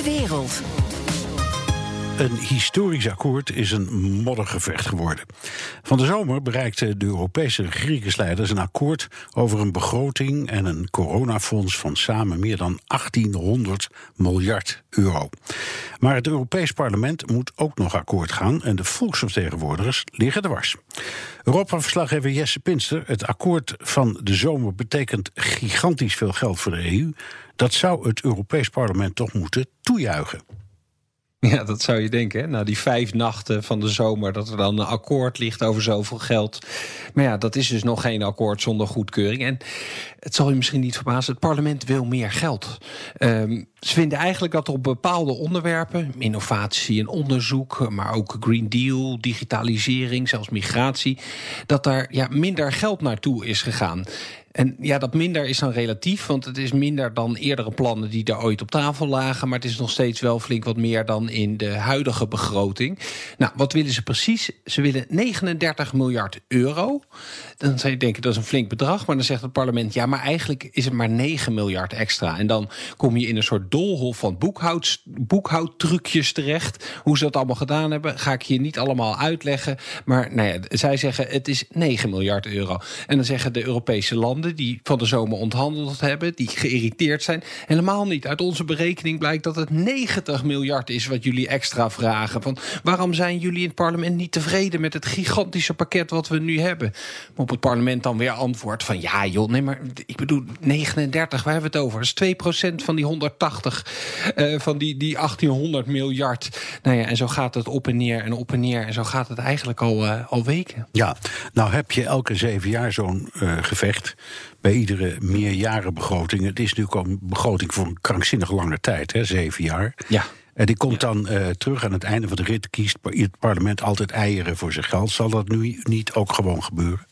De wereld. Een historisch akkoord is een moddergevecht geworden. Van de zomer bereikten de Europese regeringsleiders een akkoord over een begroting en een coronafonds van samen meer dan 1800 miljard euro. Maar het Europees Parlement moet ook nog akkoord gaan en de volksvertegenwoordigers liggen dwars. Europa-verslaggever Jesse Pinster, het akkoord van de zomer betekent gigantisch veel geld voor de EU. Dat zou het Europees Parlement toch moeten toejuichen. Ja, dat zou je denken. Na die vijf nachten van de zomer, dat er dan een akkoord ligt over zoveel geld. Maar ja, dat is dus nog geen akkoord zonder goedkeuring. En het zal je misschien niet verbazen, het parlement wil meer geld. Um, ze vinden eigenlijk dat op bepaalde onderwerpen, innovatie en onderzoek, maar ook Green Deal, digitalisering, zelfs migratie, dat daar ja, minder geld naartoe is gegaan. En ja, dat minder is dan relatief, want het is minder dan eerdere plannen die daar ooit op tafel lagen. Maar het is nog steeds wel flink wat meer dan in de huidige begroting. Nou, wat willen ze precies? Ze willen 39 miljard euro. Dan zou je denken dat is een flink bedrag, maar dan zegt het parlement ja, maar eigenlijk is het maar 9 miljard extra. En dan kom je in een soort doolhof van boekhoud, boekhoudtrucjes terecht. Hoe ze dat allemaal gedaan hebben, ga ik hier niet allemaal uitleggen. Maar nou ja, zij zeggen het is 9 miljard euro. En dan zeggen de Europese landen die van de zomer onthandeld hebben, die geïrriteerd zijn. Helemaal niet. Uit onze berekening blijkt dat het 90 miljard is wat jullie extra vragen. Van waarom zijn jullie in het parlement niet tevreden met het gigantische pakket wat we nu hebben? Op het parlement dan weer antwoord van ja joh, nee maar ik bedoel 39, waar hebben we het over? Dat is 2% van die 180, uh, van die, die 1800 miljard. Nou ja, en zo gaat het op en neer en op en neer. En zo gaat het eigenlijk al, uh, al weken. Ja, nou heb je elke zeven jaar zo'n uh, gevecht bij iedere meerjarenbegroting. Het is natuurlijk al een begroting voor een krankzinnig lange tijd, hè, zeven jaar. Ja. En die komt dan uh, terug aan het einde van de rit, kiest het parlement altijd eieren voor zijn geld. Zal dat nu niet ook gewoon gebeuren?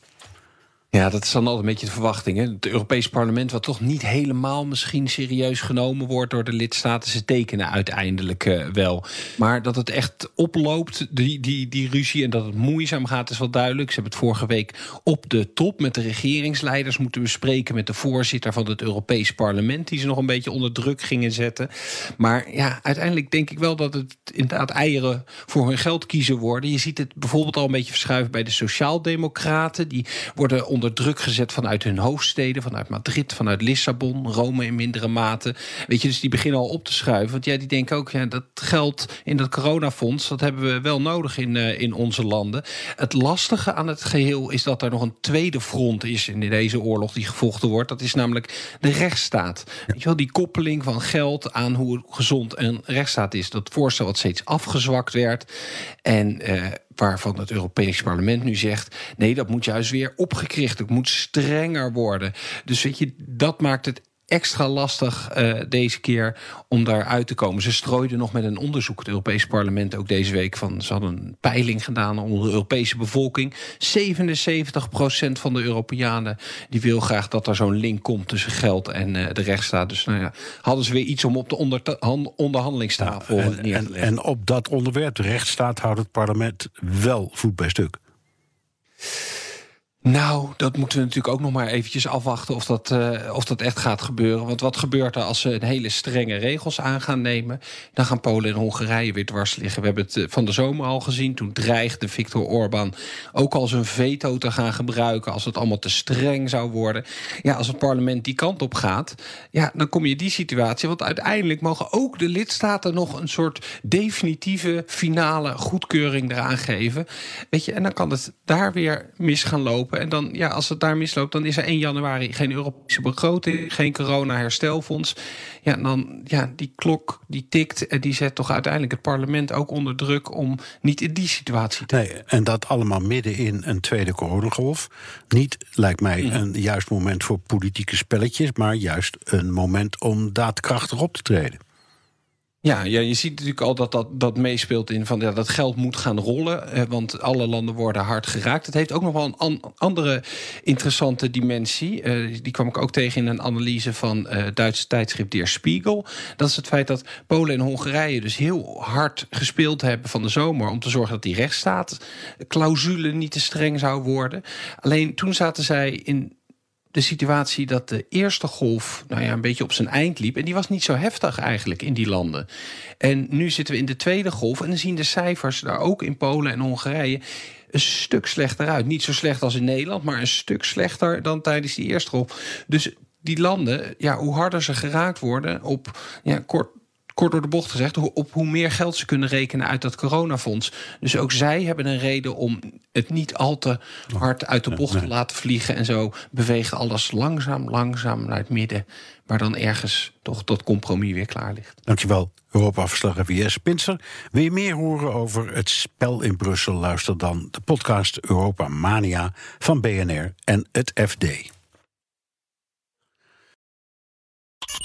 Ja, dat is dan altijd een beetje de verwachting. Hè? Het Europees Parlement, wat toch niet helemaal misschien serieus genomen wordt door de lidstaten, ze tekenen uiteindelijk uh, wel. Maar dat het echt oploopt, die, die, die ruzie, en dat het moeizaam gaat, is wel duidelijk. Ze hebben het vorige week op de top met de regeringsleiders moeten bespreken met de voorzitter van het Europees Parlement, die ze nog een beetje onder druk gingen zetten. Maar ja, uiteindelijk denk ik wel dat het inderdaad eieren voor hun geld kiezen worden. Je ziet het bijvoorbeeld al een beetje verschuiven bij de Sociaaldemocraten. Die worden onder druk gezet vanuit hun hoofdsteden, vanuit Madrid, vanuit Lissabon, Rome in mindere mate. Weet je, dus die beginnen al op te schuiven. Want ja, die denken ook, ja, dat geld in dat coronafonds, dat hebben we wel nodig in, uh, in onze landen. Het lastige aan het geheel is dat er nog een tweede front is in deze oorlog die gevochten wordt. Dat is namelijk de rechtsstaat. Weet je wel, die koppeling van geld aan hoe gezond een rechtsstaat is. Dat voorstel wat steeds afgezwakt werd. En uh, waarvan het Europees Parlement nu zegt: nee, dat moet juist weer opgekricht. Het moet strenger worden. Dus weet je, dat maakt het extra lastig uh, deze keer om daar uit te komen. Ze strooiden nog met een onderzoek, het Europese parlement ook deze week. Van, ze hadden een peiling gedaan onder de Europese bevolking. 77% van de Europeanen die wil graag dat er zo'n link komt tussen geld en uh, de rechtsstaat. Dus nou ja, hadden ze weer iets om op de onder onderhandelingstafel ja, en, en, en op dat onderwerp, de rechtsstaat, houdt het parlement wel voet bij stuk. Nou, dat moeten we natuurlijk ook nog maar eventjes afwachten of dat, uh, of dat echt gaat gebeuren. Want wat gebeurt er als ze een hele strenge regels aan gaan nemen? Dan gaan Polen en Hongarije weer dwars liggen. We hebben het van de zomer al gezien. Toen dreigde Viktor Orbán ook al zijn veto te gaan gebruiken... als het allemaal te streng zou worden. Ja, als het parlement die kant op gaat, ja, dan kom je die situatie. Want uiteindelijk mogen ook de lidstaten nog een soort definitieve finale goedkeuring eraan geven. Weet je, en dan kan het daar weer mis gaan lopen En dan, ja, als het daar misloopt, dan is er 1 januari geen Europese begroting, geen corona-herstelfonds. Ja, dan, ja, die klok die tikt en die zet toch uiteindelijk het parlement ook onder druk om niet in die situatie te. Nee, en dat allemaal midden in een tweede coronagolf. Niet, lijkt mij, Mhm. een juist moment voor politieke spelletjes, maar juist een moment om daadkrachtig op te treden. Ja, ja, je ziet natuurlijk al dat dat, dat meespeelt in van ja, dat geld moet gaan rollen. Want alle landen worden hard geraakt. Het heeft ook nog wel een an- andere interessante dimensie. Eh, die kwam ik ook tegen in een analyse van eh Duitse tijdschrift Der Spiegel. Dat is het feit dat Polen en Hongarije dus heel hard gespeeld hebben van de zomer. om te zorgen dat die rechtsstaatclausule niet te streng zou worden. Alleen toen zaten zij in de situatie dat de eerste golf nou ja, een beetje op zijn eind liep. En die was niet zo heftig eigenlijk in die landen. En nu zitten we in de tweede golf. En dan zien de cijfers daar ook in Polen en Hongarije een stuk slechter uit. Niet zo slecht als in Nederland, maar een stuk slechter dan tijdens die eerste golf. Dus die landen, ja, hoe harder ze geraakt worden op ja, kort, kort door de bocht gezegd, op hoe meer geld ze kunnen rekenen uit dat coronafonds. Dus ook zij hebben een reden om het niet al te hard uit de bocht te laten vliegen. En zo beweegt alles langzaam, langzaam naar het midden. Waar dan ergens toch dat compromis weer klaar ligt. Dankjewel, Europa-verslaggever Jesse Pinser. Wil je meer horen over het spel in Brussel? Luister dan de podcast Europa Mania van BNR en het FD.